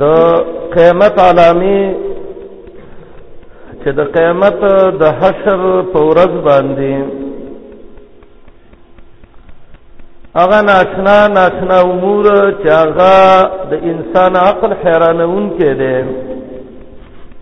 د قیامت علامه چې د قیامت د حشر په ورځ باندې هغه ناشنا ناشنا امور چې هغه د انسان عقل حیرانون کې دي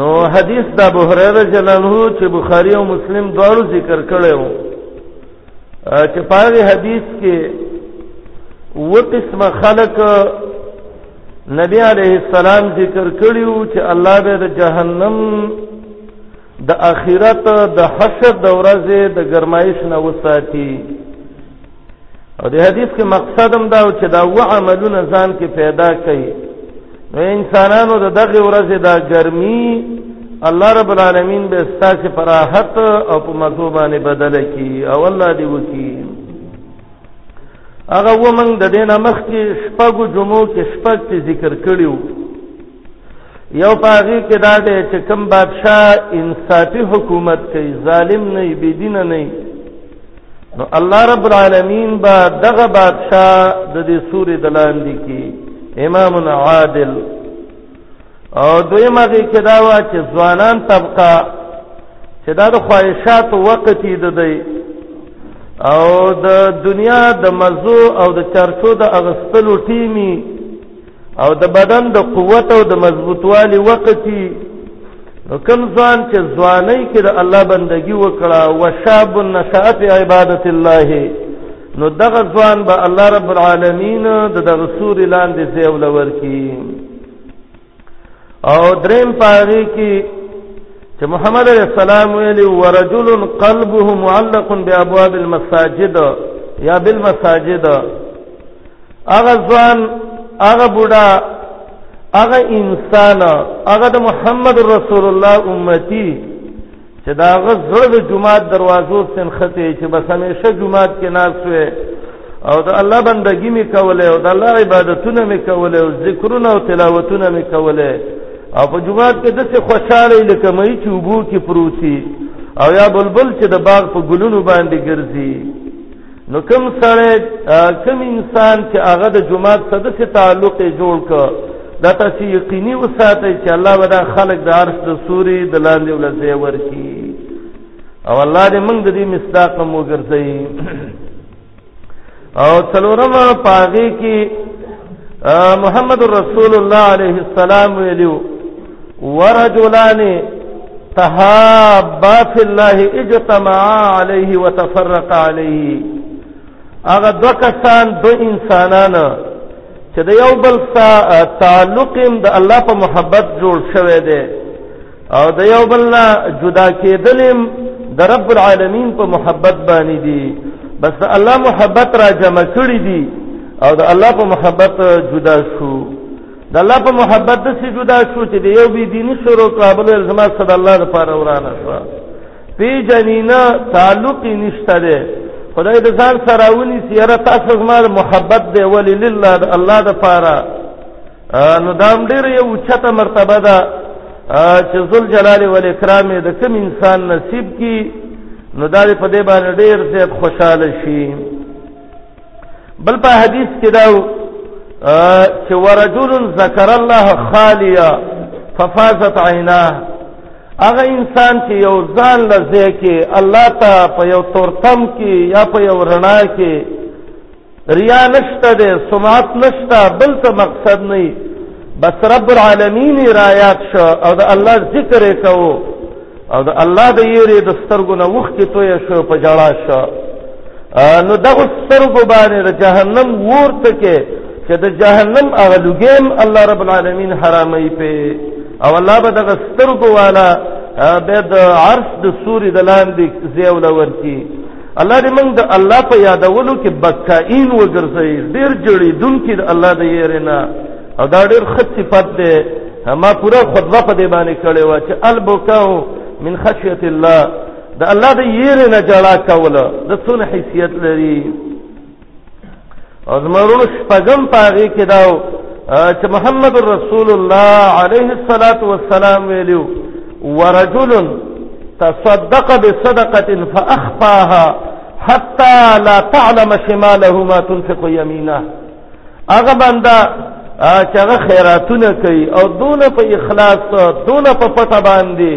نو حدیث د ابو هريره جلاله چې بخاری او مسلم دواړو ذکر کړي وو چې پاره حدیث کې و قسم خلق نبی عليه السلام ذکر کړي وو چې الله به د جهنم د اخرت د حشر د ورځې د گرمایش نه وساتي او د حدیث کې مقصد هم دا چې دا و عملونه ځان کې پیدا کړي نو انسانانو د دغه ورځې دا ګرمي الله رب العالمین به ستاسو پر راحت او په مزو باندې بدل کړي او الله دې وکړي هغه ومنګ د دینه مخ کې شپږو جمعو کې شپږ ذکر کړیو یو پاغي کې دا دی چې کوم بادشاہ انصافي حکومت کوي ظالم نه بي دین نه نو الله رب العالمین با دغه بادشاہ د دې سورې دلان دي کې امام عادل او دویمه کې کدا وا چې ځوانان طبقه چې دا د خواهشات وخت دي د او د دنیا د مزو او د چرچو د اغستلو ټیمی او د بدن د قوت او د مضبوطوالي وقتی نو کم ځان چې ځواني کې د الله بندگی وکړه او شاب النشأ فی عبادت الله نو دغه ځوان به الله رب العالمین د دغه سور لاندې زیول ورکی او دریم پاره کې چې محمد علیہ السلام ویلی ورجل قلبه معلق بابواب المساجد یا بالمساجد هغه ځوان هغه بوډا هغه انسان هغه د محمد رسول الله امتی چې دا غزړه د جمعات دروازو سنخته چې بس همیشه جمعات کې ناس وي او د الله بندگی می کوله او د الله عبادتونه می کوله او ذکرونه او تلاوتونه می کوله او په جمعات کې دسه خوشاله لکه مې چې وبو کې پروتي او یا بلبل چې د باغ په ګلونو باندې ګرځي نو کوم سره کوم انسان چې هغه د جماعت سره د تعلق جوړ ک دا تاسو یقیني وساتئ چې الله به دا خلق د عرش د سوري د لاندې ولځي ورکی او الله دې موږ د دې مصداق مو ګرځي او څلورم پاغي کې محمد رسول الله عليه السلام ویلو ورجلان تحابا فی الله اجتمعا علیه وتفرقا علیه هغه دو کسان دو انسانان چې د یو بل سره تعلق هم د الله په محبت جوړ شوی دی او د یو بل نه جدا کېدلم د رب العالمین په محبت باندې دي بس الله محبت را جمع کړی دي او د الله په محبت جدا شو د الله په محبت د سې جدا شو چې د یو بی دیني شروع کابل زما صد الله د پاره ورانه شو پی جنینا تعلق نشته ده خدای د ځان سره ونی سیاره تاسو زما محبت دی ولی لله د الله د پاره نو دام ډیر یو چته مرتبه ده چې ذل جلال و اکرام د کوم انسان نصیب کی نو دا په دې باندې ډیر زیات خوشاله شي بل په حدیث کې دا چې ورجل ذکر الله خالیا ففازت عیناه هغه انسان چې یو ځان لزه کې الله ته په یو تورتم کې یا په یو رڼا کې ریا نشته ده سمعت نشته بل څه مقصد نه بس رب العالمین رایات شو او د الله ذکر وکاو او د الله د یری د سترګو نه وخت ته یې شو په جړا شو نو دغه سترګو باندې د جهنم ورته کې چې د جهنم هغه لګیم الله رب العالمین حرامې په او الله به دغه سترګو والا به د عرش د سوري د لاندې زیول ورکی الله دې موږ د الله په یادولو کې بکائین وګرځي ډیر جړیدونکي د الله د یې نه او دا ډیر خط صفات ده ما پورا خطبه په دې باندې کړې و چې البکاو من خشیت الله د الله د یې نه جړا کوله د څونه حیثیت لري او زمرونو شپږم پاغي کې داو چې محمد رسول الله عليه الصلاه والسلام ویلو ورجل تصدق بصدقه فاخفاها حتى لا تعلم شماله ما تنفق يمينه هغه بنده چې هغه خیراتونه کوي او دونه په اخلاص دونه په پټه باندې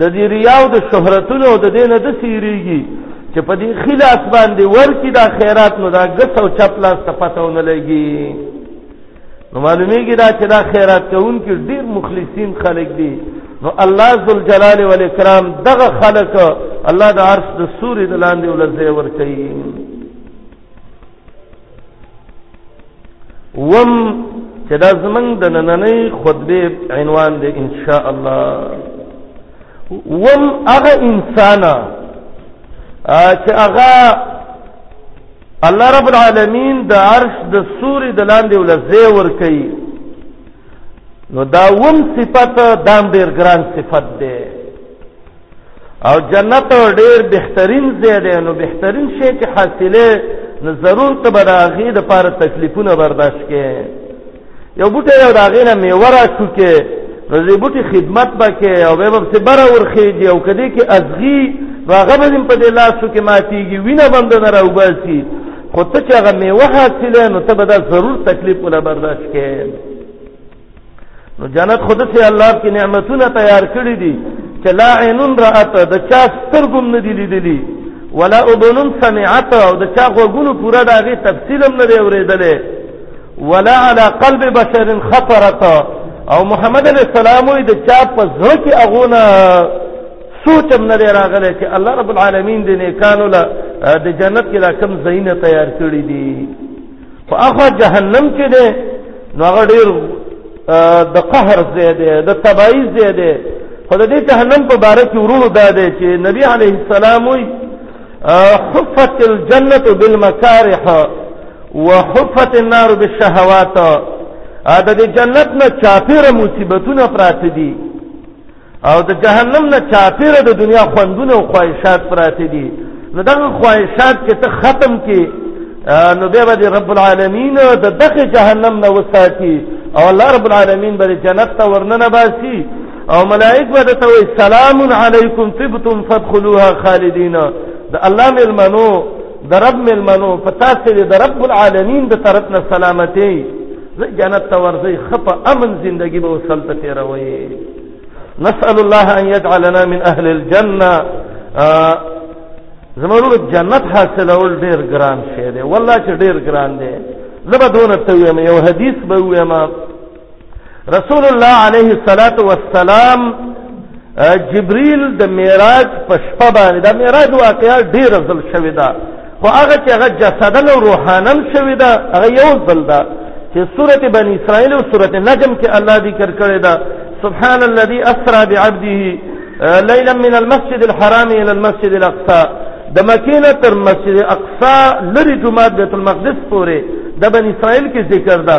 د دې ریا او د شهرتونو او د دې نه د سیریږي چې په دې خلاص باندې ورکی دا خیرات نو دا ګس او چپ لاس ته پته ونه لګي نو معلومیږي دا چې دا خیرات کوونکي ډیر مخلصین خلک دي نو الله ذل جلال و الاکرام دغه خلق الله د عرش د سوري د لاندې ولځي ور کوي وم چې دا زمنګ د نننې خطبه عنوان دی ان شاء الله وم هغه انسان چې هغه الله رب العالمین د عرش د سوري د لاندې ولزه ور کوي نو دا وم صفت دام ډیر ګران صفت ده او جنت ډیر بهترین ځای دی نو بهترین شی چې حاصله نو ضرور ته به د هغې دپاره تکلیفونه برداشت کړې یو بوټی یو د هغې نه میوه راټوکې نو د بوټي خدمت به کې او بیا به پسې بره ورخېږي او که دې کې ازغي نو هغه به هم په دې لاسو کې ماتېږي وینه به هم د نه راوباسي خو ته چې هغه میوه حاصله نو ته به دا ضرور تکلیف وله برداشت کړې نو جنت خود سه الله کې نعمتونه تیار کړی دي چې لا عینون رات د چا سترګم نه دی لیدلی ولا اذنن سمعت او د چا غوګونو پورا داغه تفصیل هم نه دی اوریدلې ولا على قلب بشر خطرت او محمد علیہ السلام وی د چا په زړه کې اغونه سوچ هم نه دی راغلی چې الله رب العالمین دې نیکانو له د جنت کې لا کم زینه تیار کړی دي په هغه جهنم کې دی نو هغه ډیر د قهر ځای دی د تباہی ځای دی خو د دې جهنم په باره کې ورونو دا دی چې نبی علیه السلام وي حفت الجنه بالمکارح وحفت النار بالشهوات دا د جنت نه چاپیره مصیبتونه پراته دي او د جهنم نه چاپیره د دنیا خوندونه او خواهشات پراته دي نو دغه خواهشات چې ته ختم کې نو بیا به رب العالمین د دغه جهنم نه وساتي او الله رب العالمین به جنت ته ورننه باسي او ملائک به ته وي سلام علیکم طبتم فادخلوها خالدین د الله ملمنو د رب ملمنو پتا سره د رب العالمین د طرف نه سلامتی زه جنت ته ورځي خپ امن زندگی به وسلته تیروي نسأل الله ان يجعلنا من اهل الجنه زمونږ جنت حاصلول ډیر ګران شی دی والله چې ډیر ګران دی زبا دون ته ویم یو حدیث به ویم رسول الله علیه الصلاۃ والسلام جبريل د معراج په شپه باندې د معراج واقعا ډیر ځل شوې ده خو هغه چې هغه جسدن او روحانن شوې ده هغه یو ځل ده چې سورته بنی اسرائیل او سورته نجم کې الله ذکر کړی ده سبحان الذي اسرا بعبده ليلا من المسجد الحرام الى المسجد الاقصى د مکینه تر مسجد اقصا لری جمعه بیت المقدس پورې د بنی اسرائیل کې ذکر ده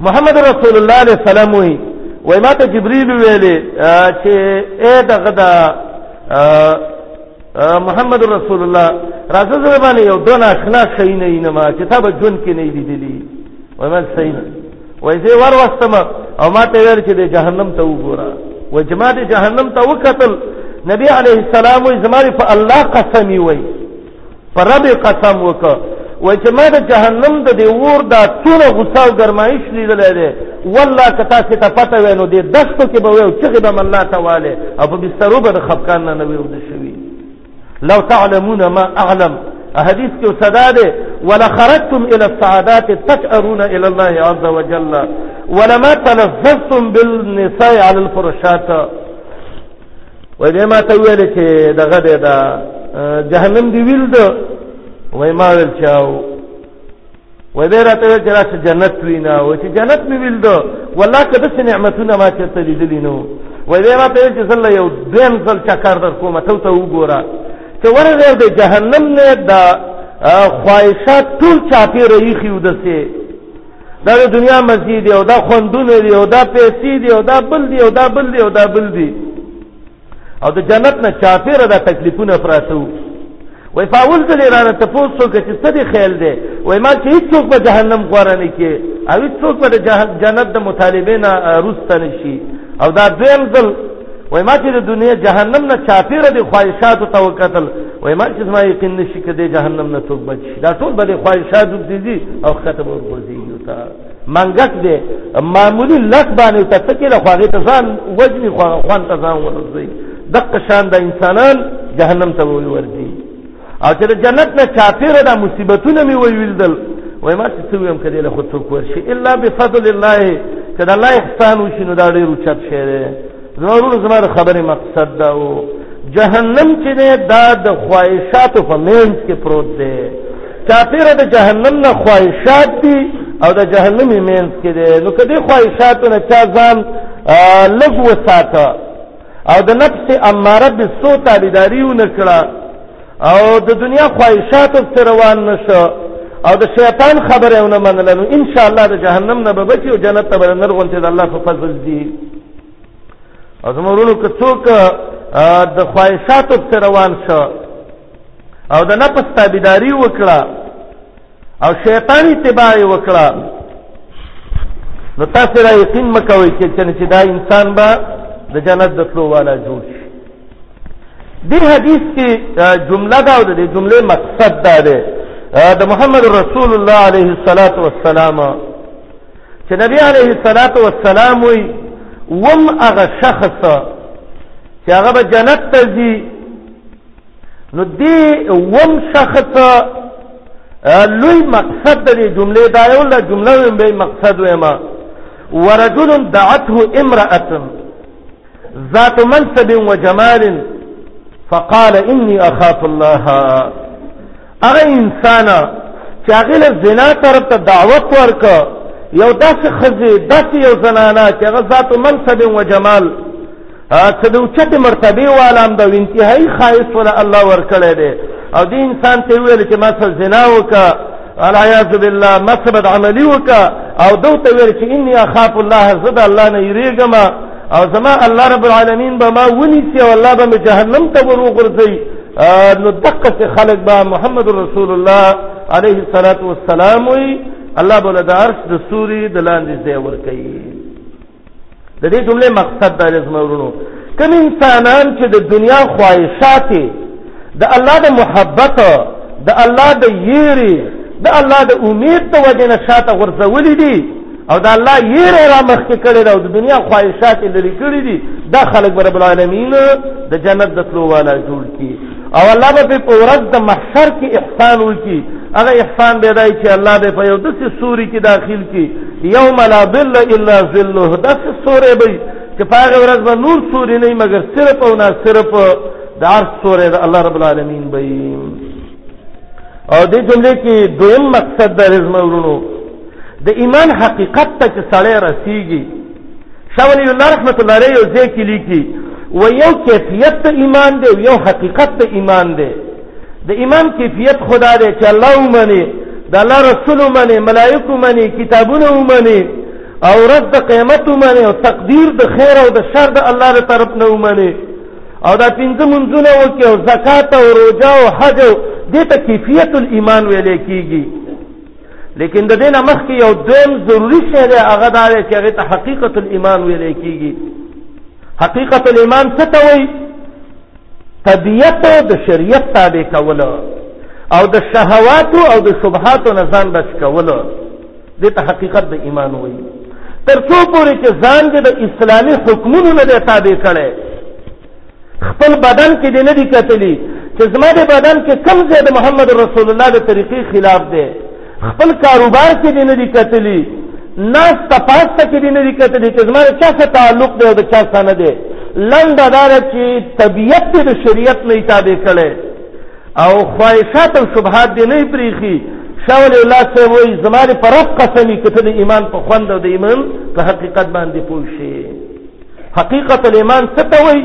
محمد رسول الله علیه السلام وی وای ما ته جبرئیل ویلې چې اے دغه دا محمد رسول الله راځه زه باندې یو دون آشنا شي نه نه ما کتاب جون کې نه لیدلی وای ما صحیح نه وای زه ور واستم او ما ته ویل چې د جهنم ته وګوره و جماعت جهنم ته وکتل نبی علیه السلام وای زماري په الله قسمی وای پر رب قسم وکړ وای چې ما د جهنم د دې ور دا څونه غوسه او ګرمایش لیدلې ده والله که تاسو ته پته وای نو دې دښتو کې به وای چې به من الله تعالی او په بسترو به خفقان نه نه ورد شوی لو تعلمون ما اعلم حدیث کې صدا ده ولا خرجتم الى السعادات تجرون الى الله عز وجل ولما تلذذتم بالنساء على الفرشات وای به ما ته ویل چې دغه دی دا جهنم دی ویل دو وای ما ویل چاو وای به راته ویل چې راشه جنت وینا و چې جنت می ویل دو والله که داسې نعمتونه ما چېرته لیدلي نه وو وای به ما ته ویل چې زله یو دویم ځل چکر در کومه ته ته وګوره چې ورغې د جهنم نه دا خواهشات ټول چاپی رئیخی ودسې دا د دنیا مزي دی او دا خوندونه دی او دا پیسې دی او دا بل دی او دا بل دی او دا بل دی او د جنت نه چاپیره دا تکلیفونه پراتو وای فاول ځلې رانه تپوس څوک چې څه دی خیال دی وای ما چې هیڅوک به جهنم غواره نه کې او هیڅوک به د جنت د مطالبې نه روسته نشي او دا دویم ځل وای ما چې د دنیا جهنم نه چاپیره د خواهشاتو ته وکتل وای ما چې زما یقین نشي کې د جهنم نه څوک بچ شي دا ټول به د خواهشاتو دي او ختم ورغورځي یو تا منګک دې معمولی لک باندې ته تکي له خواږه ته ځان وجني خو خوان ته ځان ورځي دغه شان د انسانان جهنم ته وي ورځي او چې د جنت نه چاپیره دا مصیبتونه مې ویلدل وای ما چې څه ویم کدی له خود څوک ورشي الا بفضل الله چې دا الله احسان وشي نو دا ډېر اوچت شی دی ضرور زما د خبرې مقصد دا و جهنم چې دی دا د خواهشاتو په منځ کې پروت دی چاپیره د جهنم نه خواهشات دي او د جهنم منځ کې دی نو کدی خواهشاتو نه چا ځان لږ وساته او د نفس اماره بالسو تابعداري ونه کړه او د دنیا خواهشاتو ته روان نشو او د شیطان خبره ونه منله نو ان شاء الله د جهنم نه به بچي او جنت ته به نرغونته د الله په فضل دي او زمورونو که څوک د خواهشاتو ته روان شو او د نفس تابعداري وکړه او شیطان اتباع وکړه نو تاسو را یقین مکوئ چې څنګه چې دا انسان به د جنت د تلو والا جوړ شي دې حدیث کې جمله دا او د جملې مقصد دا دی د محمد رسول الله علیه الصلاۃ والسلام چې نبی علیه الصلاۃ والسلام وي وم هغه شخص چې هغه به جنت ته ځي نو دی وم شخص لوی مقصد د دې جملې دا یو لا جمله ویم به مقصد ویم ورجل دعته امرأة ذات منصب وجمال فقال إني أخاف الله هغه انسان چې هغه له زنا طرف ته دعوت ورک یو داسې خزي داسې یو زنانا چې هغه ذات منصب او جمال چې د اوچته مرتبه والام د انتهایی خایس ولا الله ورکړی دی او دې انسان ته ویل چې ما سره زنا وکړه العیاذ بالله مسبد عملی وکړه او دوته ویل چې انی اخاف الله زد الله نه یریګم او زما الله رب العالمین به ما ونیسي او الله به مې جهنم ته ور وغورځوي نو دقسې خلک به محمد رسول الله علیه الصلاة والسلام وي الله به له د عرش د سوري د لاندې ځای ورکوي د دې جملې مقصد دا دی زما ورونو کوم انسانان چې د دنیا خواهشات د الله د محبت د الله د یری د الله د امید ته وجه نه شاته غورځولې دي او دا الله یې را مخ کې کړی دا د دنیا خواهشات لري کړی دي دا خلک رب العالمین د جنت د تلو والا جوړ کی او الله به په ورځ د محشر کې احسان وکي هغه احسان به دای چې الله به په یو د سوري کې داخل کی یوم لا ظل الا ظله د سورې به چې په هغه ورځ به نور سوري نه مګر صرف او نه صرف د عرش سورې د الله رب العالمین به او دې جملې کې دویم مقصد د رزم ورونو د ایمان حقیقت ته چې سړی رسیږي شاول الله رحمت الله علیه یو ځای کې لیکي و یو کیفیت د ایمان دی یو حقیقت د ایمان دی د ایمان کیفیت خدا دی چې الله ومني د الله رسول ومني ملائکه ومني کتابونه ومني او رد قیامت ومني او تقدیر د خیر او د شر د الله تر طرف نه ومني او دا پنځه منځونه وکي او زکات او روزه او حج دې ته کیفیت الایمان ویل کیږي لیکن د دینه مخکې یو دویم ضروری شی دی هغه دا دی چې هغه ته حقیقت الایمان ویل کیږي حقیقت الایمان څه ته وایي طبیعت د شریعت تابع کول او د شهوات او د شبهات نه ځان بچ کول دې ته حقیقت د ایمان وایي تر څو پورې چې ځان دې د اسلامي حکمونو نه دی تابع کړی خپل بدن کې دې نه دي کتلي چې زما د بدن کې کم ځای د محمد رسول الله د طریقې خلاف دی خپل کاروبار کې دې نه دي کتلي ناس تپاسته کې دې نه دي کتلي چې زما چا سره تعلق دی او د چا سره نه دی لنډه دا چې طبیعت دې د شریعت نه تابع کړی او خواهشات او شبهات دې نه پریخي شاه ولی الله صاحب وایي زما دې په رب قسمي که ته د ایمان په خوند او د ایمان په حقیقت باندې پوه شې حقیقت الایمان څه ته وایي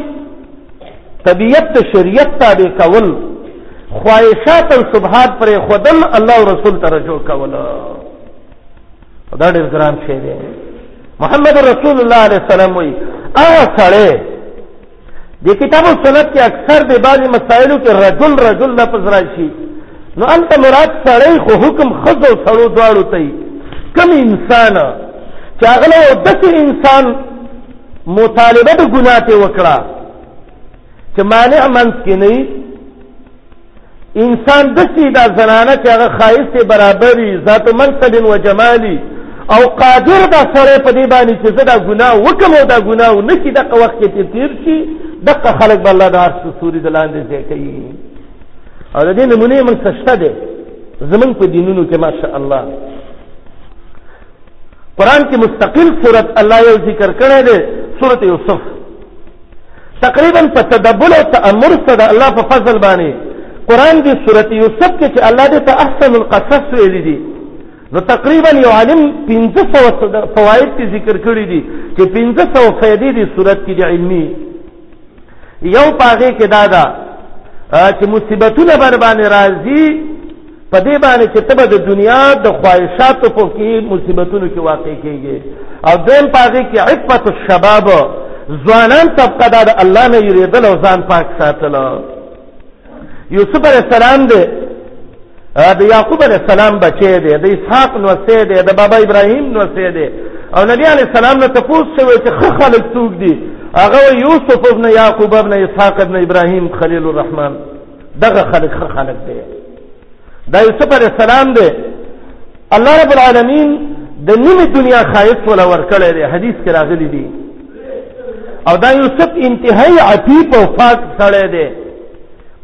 طبیعت ته شریعت تابع کول خواهشات او شبهات پر خودل الله او رسول ته رجوع کول دا ډېر ګران شی دی محمد رسول الله علیه السلام وایي هغه سړی د کتاب او سنت کې اکثر د بعضی مسایلو کې رجل رجل لفظ راشي نو انت مراد سړی خو حکم خود او سړو دواړو ته کم انسان چې هغه یو داسې انسان مطالبه د ګناه ته وکړه چې مانع منځ کې نه انسان دسی دا زنانه چې هغه خایست برابري ذات منصب و جمالي او قادر دا سره په دې باندې چې زه دا ګناه وکم او دا ګناه نه کی دغه وخت کې تیر شي دغه خلک بل الله د عرش سوري دلاندې ځای کوي او د دې نمونه موږ څه شته ده زمنګ په دینونو کې ماشاء الله قرآن کې مستقل صورت الله یو ذکر کړی دی صورت یوسف تقریبا په تدبر او تأمر سره الله په فضل باندې قرآن کې صورت یوسف کې چې الله دې ته احسن القصص ویلي دي نو تقریبا یو عالم 1500 فواید ذکر کړی دي چې 1500 فائدې دي صورت کې علمي یو پاغه کې دا دا چې مصیبتونه بر باندې راځي په دې باندې چې تبه د دنیا د خواهشاتو په کې مصیبتونو کې واقع کېږي او دیم پاغه کې عفت الشباب ځوانان طبقه دا د الله نه یریدل او ځان پاک ساتل یوسف علیہ السلام دے د یعقوب علی السلام بچی دی د اسحاق نو سه دی د بابا ابراهیم نو سه دی او نبی علی السلام نو تفوس شوی چې خه خلک څوک دی هغه یوسف ابن یعقوب ابن اسحاق ابن ابراهیم خلیل الرحمن دغه خلک خه خلک دی دا یوسف علی السلام دی الله رب العالمین د نیمه دنیا خایست ولا ورکړی دی حدیث کې راغلی دی او دا یو سب انتهایی عفیف او پاک سړی دی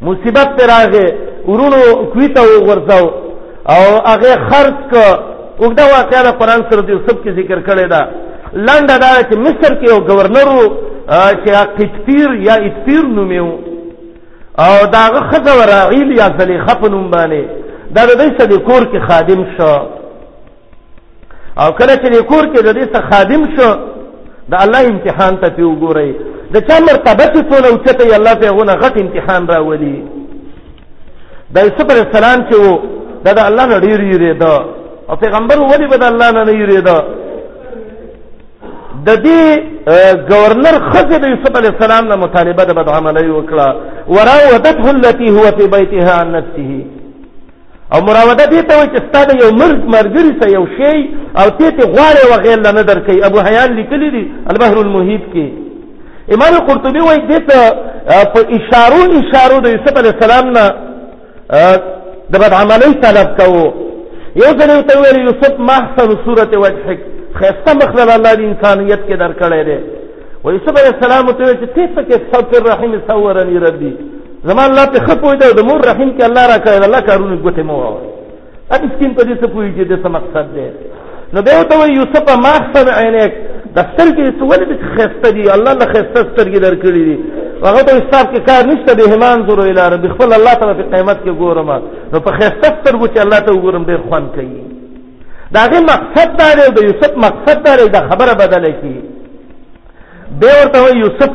مصیبت پر راغې ورونو کوي ته ورځاو او هغه خرج ک وګدا واقعا د قران سره د یوسف کې ذکر کړی دا لنډه دا چې مصر کې یو گورنر چې قطفیر یا اتفیر نومیو او دا خزه وراعیل یا زلیخه په نوم باندې دا د دې سره کور کې خادم شو او کله چې کور کې د دې سره خادم شو د الله امتحان ته پیو ګورئ د چا مرتبه چې څونه اوچته یې الله په غونه غټ امتحان راولي د یوسف علی السلام چې وو دا د الله نه ډیر یریدا او پیغمبر ولی به د الله نه نه یریدا د دې گورنر خزه د یوسف علی السلام نه مطالبه د بدعملۍ وکړه وراودته التي هو في بيتها عن نفسه او مراوده دې ته وایي چې ستاسو یو مرګ مرګري سه یو شی او ته ته غواړې وغیر لنه درکې ابو حیان لیکلی دی البحر المحیط کې امام قرطبي وایي دې ته په اشارو اشارو د یوسف علی السلام نه د بد عملی طلب کوو یو ځل ته ویل یوسف محسن صورت وجهک خسته مخله الله د انسانیت کې درکړې ده و یوسف علی السلام ته ویل چې ته کې صبر رحیم صورنی ربی زمان الله په خپو ده د مور رحیم کې الله را کړل الله کارونه ګوته مو وره ا مسكين په دې څه پوي چې د څه مقصد دی نو به ته وي یوسف ما احسن عینک د سترګې څه ولې د خسته دي الله له خسته سترګې درکړي دي هغه ته حساب کې کار نشته به همان زور اله رب خپل الله تعالی په قیامت کې ګورم نو په خسته سترګو چې الله ته وګورم ډېر خوان کوي داغه مقصد دا دی د یوسف مقصد دا دی د خبره بدله کی به ورته وای یوسف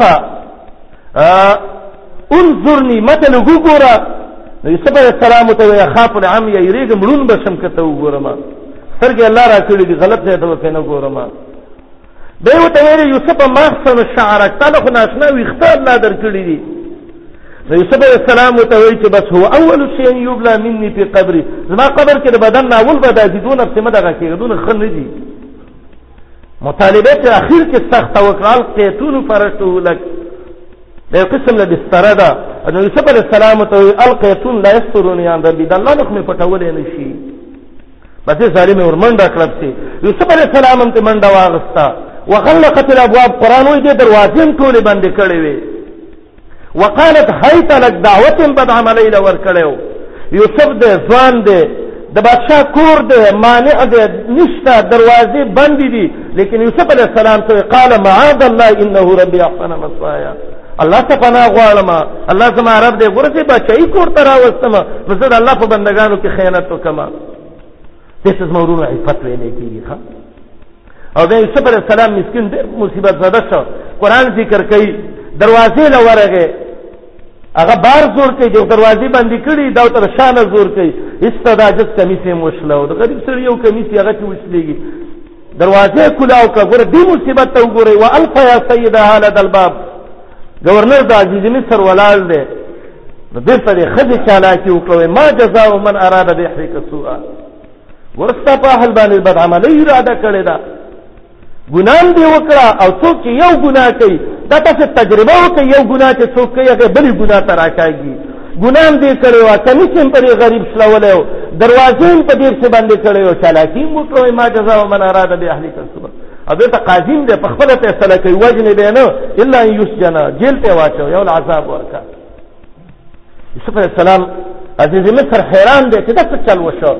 انظرني متل وګوره یوسف علیہ السلام ته وای خاف العم یا یریګم لون بشم کته وګورم سرګي الله را کړی دی غلط ځای ته وکنه ګورم به ورته وای یوسف ماخسن شعرک تعالی خو ناشنا ویخته الله درکړی دی نو یوسف علیہ السلام ته وایي چې بس هو اول شی یبلا مني په قبري زما قبر کې د بدن اول به د دونه په مدغه کې دونه خن نه دي مطالبه چې اخیر کې سخت وکړل قیتون فرشتو لک د یو قسم له بستره ده نو یوسف علیه السلام ته وی القیتون لا یسترونی عن ربی د الله نخ مې پټولې نه شي بده ظالم ورمنډه کړب سي یوسف علیه السلام هم ته منډه واغستا وغلقت الابواب قران وې د دروازې ټولې بندې کړې وي وقالت هیت لک دعوت بد عملی لور کړو یوسف دې ځوان دې د بادشاہ کور دې مانع دې نشتا دروازې بندې دي لیکن یوسف علی السلام ته قال معاذ الله انه ربي احسن مثوایا الله ته پناه غواړم الله زما رب دې ګورته بچی کور ته راوستم نو زه د الله په بندگانو کې خیانت وکم دې څه مورونه عفت ویلې کیږي ښا او بیا یوسف علی السلام مسكين ډېر مصیبت زده شو قران ذکر کوي دروازې لورغه هغه بار زور کوي د دروازې باندې کړي دا تر شانه زور کوي استدا جس کمیسه مشلو د غریب سره یو کمیسه هغه چې وسلېږي دروازه کلاو کا ګور دې مصیبت ته وګوري وا الف یا سیدا هاله دل باب گورنر د عزیز مصر ولال دی نو دې سره خدي چالاکی وکړي ما جزاء من اراد به حق سوء ورستا په اهل باندې بد عملی اراده کړې ده ګنام دی وکړه او څوک چې یو ګناه کوي دا تاسو تجربه وکړئ یو ګناه چې څوک کوي هغه بلې ګناه ته راکاږي ګنام دی کړی وه کمیس هم پرې غریب شلولی و دروازې هم په ډېر څه باندې کړی و چالاکي هم وکړو ما جزا و من اراده بې اهلي کسبه او دلته قاضي هم دی په خپله فیصله کوي وجنې دی نه الا ان یسجنه جیل ته واچو یو العذاب ورکړه یوسف علیه السلام عزیز مصر حیران دی چې دا څه چل وشو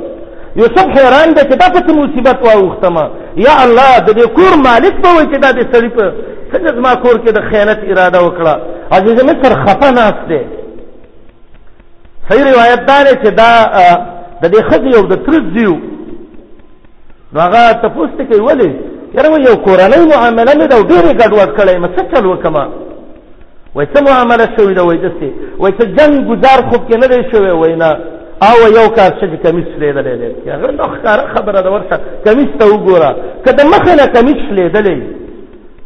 یوسف حیران دی چې دا څه مصیبت واوښته ما یا الله د دې کور مالک به وایي چې دا دې سړي په څنګه زما کور کې د خیانت اراده وکړه عزیز مصر خفه ناست دی صحیح روایت دا دی چې دا د دې ښځې یو د تره زوی نو هغه تپوس ته کوي ولې یاره وایي یو کورنۍ معامله مې ده او ډېرې ګډوډ کړی یم څه چل وکړم وایي څه معامله شوې ده وایي داسې وایي څه جنګ ګزار خوب کې نه دی شوی وایي نه او یو کار چې کمیس لیدلې دی هغه نو ښکاره خبره ده ورشه کمیس ته وګوره که د مخې نه کمیس لیدلې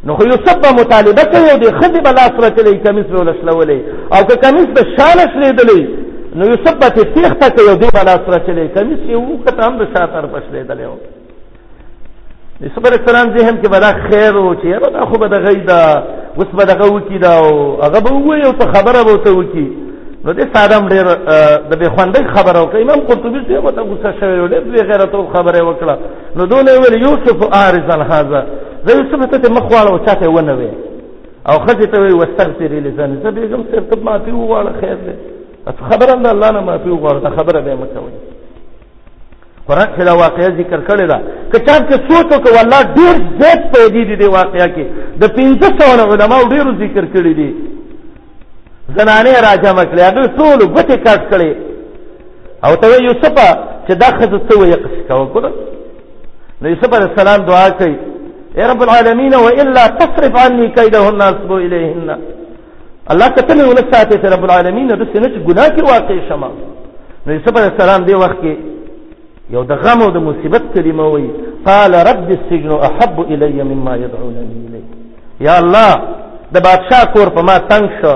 نو خو یوسف به مطالبه کوي او د ښځې به لاس رچلی کمیس به ولشلولی او که کمیس د شانه شلېدلی نو یوسف به ترې تېښته کوي او دی به لاس رچلی کمیس یې وکته هم د شا طرفه شلېدلی و یوسف علیه السلام ذهن کې به دا خیر و چې یاره دا خو به دغه یي ده اوس به دغه وکړي ده او هغه به ووایي او څه خبره به ورته وکړي نو دې ساده ډېر د به خوندې خبره وکړه امام قرطبي دې وته غوسه شوی ډېر بے غیرت خبره وکړه نو دونه ویل یوسف عارض هذا زه یوسف ته مخواله او چاته ونه وی او خځه ته وی واستغفر لسان زه به کوم سر ته معافي وغواړه خیر دې خبره الله نه معافي وغواړه خبره به مکوي قران کې دا واقعي ذکر کړی دا که چا کې سوچ وکړ والله ډیر زیات پیدا دي دی واقعیا کې د 1500 علماء ډیر ذکر کړی دي زنانه راځه مکلې هغه ټول غته کټ کړي او ته یوسف چې دا خزه څه وي قص کاو کړ نو یوسف علی السلام دعا کوي اے رب العالمین والا تصرف عني كيدهن اصب اليهن الله کتل ول ساتي چې رب العالمین د سینې چې ګناه کې واقع شمه نو یوسف علیه السلام دی وخت کې یو د غم او د مصیبت کلمه وایي قال رب السجن احب الي مما يدعونني اليه یا الله د بادشاہ کور په ما تنگ شو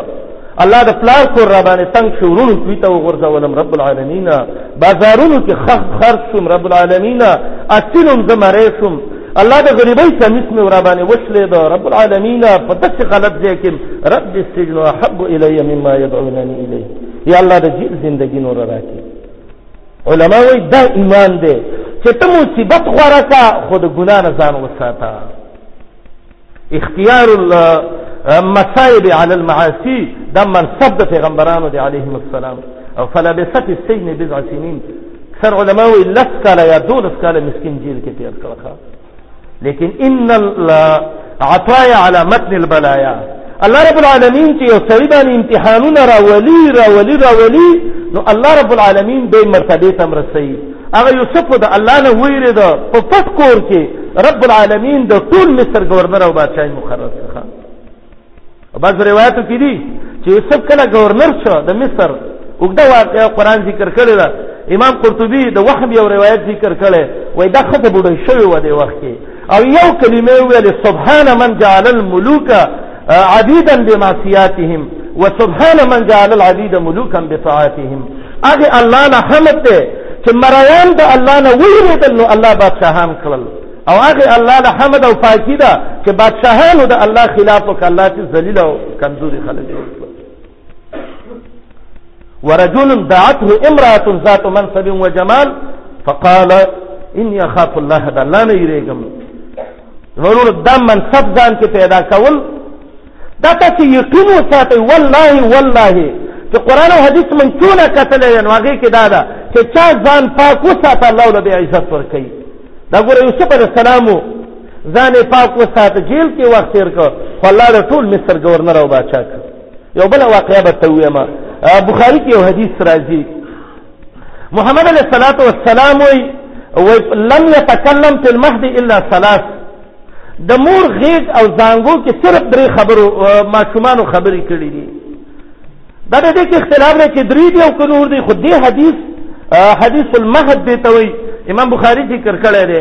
الله د پلار کور را باندې تنگ شو ورونو کوي ته وغورځولم رب العالمین بازارونو کې خرڅ شوم رب العالمین اصلم زمره شوم الله د غریبۍ کمیس مې ورابانې وشلې ده رب العالمین په داسې غلط ځای کې رب السجن احب الی مما يدعونني الیه یا الله د جیل زندگی نور راکې علما وایي دا ایمان دی چې ته مصیبت غوړه کا خود ګنا نه ځان وساته اختیار المصائب علی المعاصی دا منصب د پیغمبرانو دی علیهم السلام او فلبست السجن بضع سنین سر علماء وی لس کالا یا دو لس کالا مسکین جیل کې تیر کړخه لیکن ان العطايا على متن البلايا الله رب العالمین چې یو سړی باندې امتحانونه راولي راولي راولي نو الله رب العالمین به مرتبه تم رسي هغه یوسف د الله نه ویرید په پټ کور کې رب العالمین د ټول مصر گورنر او بادشاہي مقرر کړه بعض روایتو کې دي چې یوسف کله گورنر شو د مصر وګدا واقعا قران ذکر کړی دا امام قرطبي د وهم یو روایت ذکر کړي وای دا خطه بډای شوی و دی وخت او یو کلمه ویل سبحان من جعل الملوک عبیدا بمعصیاتهم وسبحان من جعل العبید ملوکا بطاعتهم اغه الله نه حمد ته چې مریان د الله نه ویریدل نو الله بادشاہان کړل او هغه الله له حمد او پاکی ده چې بادشاهانو د الله خلاف وکړه الله چې ذلیل او کمزوري خلک جوړ کړل ورجل دعته امرأة ذات منصب وجمال فقال اني اخاف الله دا لا نه یریګم ضرور دا منصب ځان کې پیدا کول دا تاسو یقین وساتئ والله والله چې قران او حدیث من چونه کتل نو هغه کې دا ده چې چا ځان پاک وساته الله له عزت ورکړي دا ګوره یوسف علی السلام ځان پاک وساته جیل کې وخت تیر کړ خو الله د ټول مصر گورنر او بادشاہ یو بل واقعیا به ته وایم بخاری کې یو حدیث راځي محمد علیه الصلاۃ والسلام وی لم يتكلم في المهد الا ثلاث د مور غیږ او زانګو کې صرف درې خبرو ماشومان خبرې کړې دي دا د دې کې اختلاف لري چې درې دی او کنور دی خو دې حدیث حدیث المهد دی ته وی امام بخاری ذکر کړی دی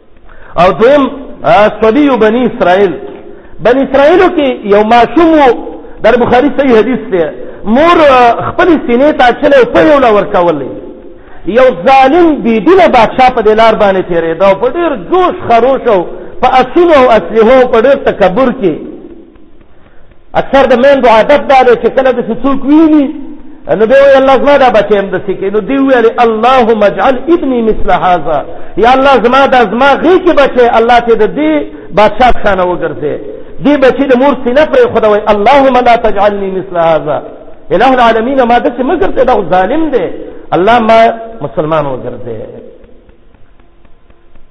او دویم صبی بنی اسرائیل بنی اسرائیلو کې یو ماشوم وو در بخاری صحیح حدیث دی مور خپل سینې ته چلې او په یو لا ورکولې یو ظالم بی دینه بادشاہ په دلار باندې تیرې دا په ډیر جوش خروش او په اسونو او اسلحو په ډیر تکبر کې اکثر د مین دعا عادت دا دی چې کله د څوک ویني نو به وي الله زما دا بچي هم د سکه نو دی ویل اللهم اجعل ابني مثل هذا یا الله زما دا زما غي کې بچي الله ته د دې بادشاہ خانه وګرځي دی بچي د مور سینه پر خدا وي اللهم لا تجعلني مثل هذا اله العالمین ما د څه مګر ته دا ظالم دی الله ما مسلمان وګرځي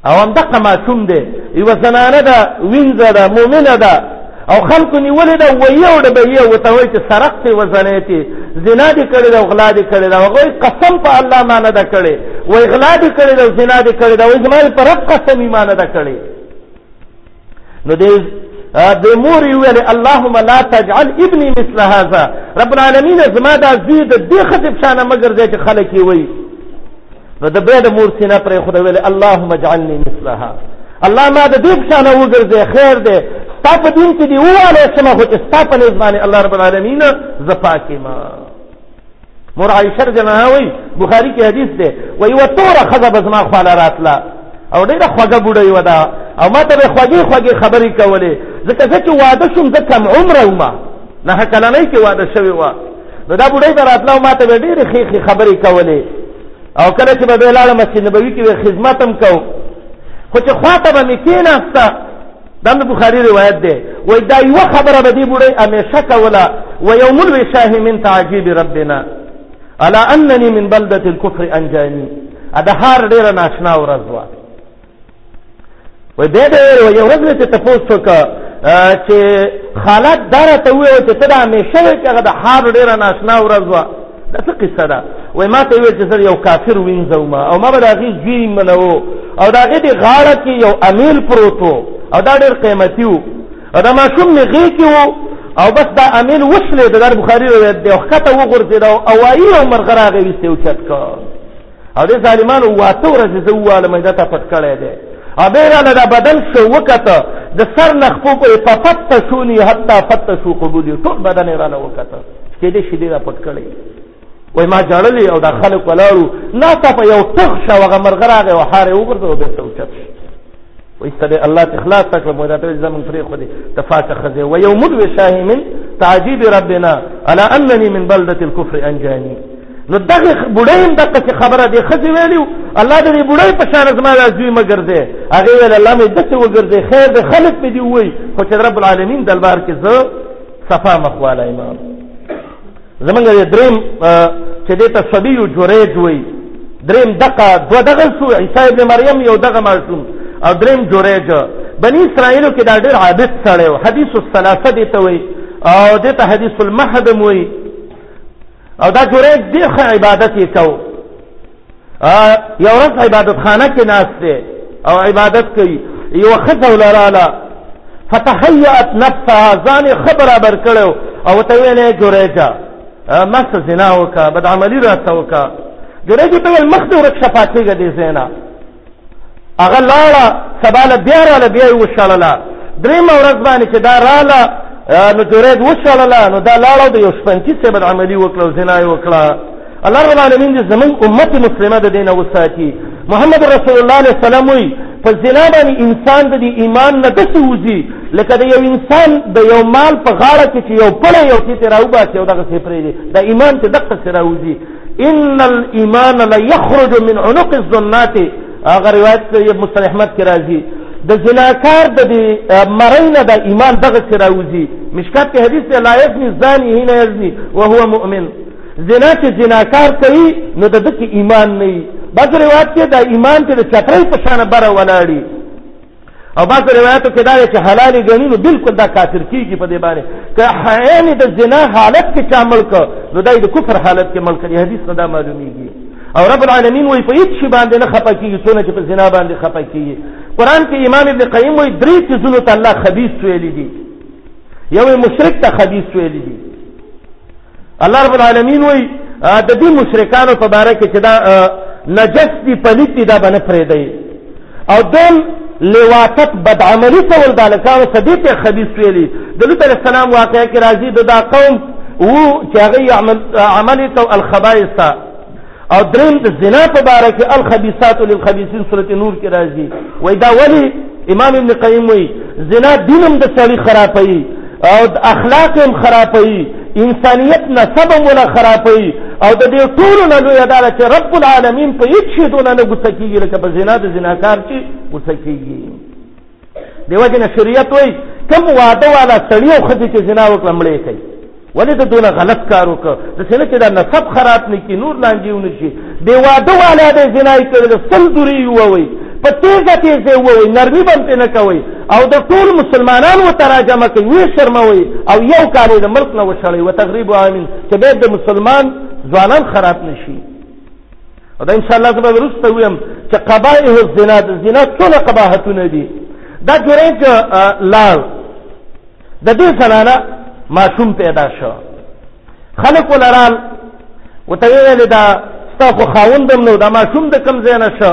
او هم دقه ماشوم دی یوه زنانه ده وینځه ده مؤمنه ده او خلکو نیولې ده ویو ډبیه ورته وایي چې سرق دی وزنی دی زنا دې کړې ده او غلا دې کړې ده هغوی قسم په الله ما نه ده کړې وایي غلا دې کړې ده او زنا دې کړې ده وایي زما په رب قسم یې ما نه ده کړې نو دې د مور ویل اللهم لا تجعل ابني مثل هذا رب العالمین زما دا زوی د دې خطب شانه مگر دې چې خلک یې وایي نو د بیا د مور سینه پرې خو ویل اللهم اجعلني مثلها الله ما د دې شانه وګرځي خیر دې تا په دین کې دی واله چې ما خو چې تا په نسبانه الله رب العالمین زپاکې ما مور عائشه رضی الله عنها وی بخاری کې حدیث ده وی و تور خزه بزما خپل راتلا او ډیره خوګه بوډه یو دا او ما ته خوګي خوګي خبرې کولې ځکه چې واده شوم زه کم عمر وم نه کله نه کې واده شوی و نو دا بوډه به راتلا او ما ته ډیره خېخي خبرې کولې او کله چې به لاله مسجد نبوي کې خدمت هم کو خو چې خواته به مې کېناسته دا د بخاری روایت دی وای دا یو خبره به دی بوړی همیشه کوله و یوم الوشاه من تعجیب ربنا الا انني من بلده الكفر انجاني دا هر ډیره ناشنا ورځ وه وای به به یو ورځ مې ته تاسو څوک چې حالت دار ته وې چې ته دا همیشه کې هغه د هر ډیره ناشنا ورځ وه دا څه قصه ده وای ما ته ویل چې زه یو کافر وینځوم او ما به د هغې زوی منوو او د هغې د غاړه کې یو امیل پروت و او دا ډېر قیمتي و او دا ماشوم مې غې کې و او بس دا امیل وشلېده دا بخاري روایت دی او ښکته وغورځېده او هوایي یو مرغه راغی ویسته یې اوچت کړ او دې ظالمانو واته ورځې زه واله مې دته پټ کړی دی او به را لدا بدن شو وکته د سر نخپو په پفت شونی حتا فت شو قبول ټول بدن را نه وکته چې دې شې دې را پټ کړی وای ما جړلې او د خلک ولاړو نا ته په یو تخ شو هغه مرغراغه او حاره وګرځو به سوچت وای ستړي الله تخلاص تک مو دته زمون فرې خو دې تفاته خزه و یوم الوشاهمن تعجیب ربنا الا انني من بلده الكفر انجاني نو دغه بوډۍ هم دغه څه خبره دی خځې ویلی الله دې بوډۍ په شان زما د زوی مګر دی هغه ویل الله مې دته وګرځي خیر دې خلق مې دی وای خو چې رب العالمین دلبار کې زه صفا مخواله امام زمونږ دې دریم چې دې ته صبي جوړې جوړي دریم دغه دو دغه سو عیسی ابن مریم یو دغه معصوم او دریم جوړېج بنی اسرائیلو کې دا ډېر عابد سړی و حدیث الثلاثه دې ته وای او دې ته حدیث المهدم وای او دا جوړې ډېر ښه عبادت یې کو یو ورځ عبادت خانه کې ناست دی او عبادت کوي یو خزه ولاله فتحیات نفسها ځان خبره بر کړو او ته یې نه جوړېجا مست زنا وکا بد عملی را څوکا جوړېږي ته مخ دې ورک شفاعت کېږي دې زنا هغه لاړه سبا له بیا راله بیا یې وشړله درېیمه ورځ باندې چې دا راله نو جرید وشړله نو دا لاړه د یو شپنکي صاحب عملي وکړه او زنا یې وکړه الله رب العالمین دې زموږ امت مسلمه د دې نه وساتي محمد رسول الله علیه السلام وایي په زنا باندې انسان د دې ایمان نه داسې وځي لکه د یو انسان د یو مال په غاړه کې چې یو پړی یو کې ترې راوباسي او دغسې پرېږدي د ایمان چې دقسې راوځي ان الايمان لا يخرج من عنق الظنات هغه روایت یې مسلم احمد کې راځي د زناکار د مرینه د ایمان دغه سره راوځي مشکات کې حدیث لا یزنی زانی هنا یزنی وهو مؤمن زنا چې زناکار کوي نو د دې ایمان نه بعض روایت کې د ایمان ته د چترۍ په شان بره ولاړی او بعض روایتو کې دا دی چې حلال ګڼي نو بالکل دا کافر کیږي په دې باندې که عین د زنا حالت کې چا ملک نو دا د کفر حالت کې ملک دی حدیث نه دا معلومیږي او رب العالمین وایي په هیڅ شي باندې نه خپه کیږي څونه چې په زنا باندې خپه کیږي قران کې امام ابن قیم وایي درې څیزونو ته الله خبيث ویلي دي یو مشرک ته خبيث ویلي دي الله رب العالمین وی د دې مشرکانو په باره کې چې دا نجس دي پلیت دي دا به نه پرېږدئ او دویم لواطت بدعملي کول دا لکانو څه دې ته خبیث ویلي د لوط علیه السلام واقعه کې راځي د دا قوم و چې هغه عمل عملي تو الخبائث او دریم د زنا په باره کې الخبيثات للخبيثين سورۃ نور کې راځي وای دا ولی امام ابن قیم وای زنا دینم د سړی خرابوي او د اخلاق هم خرابوي انسانیت نسب هم ولا خرابوي او د دې ټول نه لوی اداره چې رب العالمین په هیڅ شي دونه نه ګوسکیږي لکه په زنا د زناکار چې ګوسکیږي دیو جن شریعت وای کم واده والا سړی او خدي چې زنا وکړه مړې کوي ولې د دونه غلط کار وکړ د سینې چې دا نسب خراب نه کی نور لانجیو نشي دی واده والا د زنا کړل سل دوری وای په تیزه تیزه وای نرمي باندې نه کوي او د ټول مسلمانانو تراجمه کوي وی شرموي او یو کار د ملک نه وشړي او تغریب عامین چې به د مسلمان ځوانان خراب نشي او دا ان شاء الله زه به وروسته ویم چې قبایح الزنا د زنا څونه قباحتونه دي دا ګورئ چې لال د دې زنانه ماشوم پیدا شو خلک ولرال وته ویل دا ستا خو خاوند هم نو دا ماشوم د کم ځای نه شو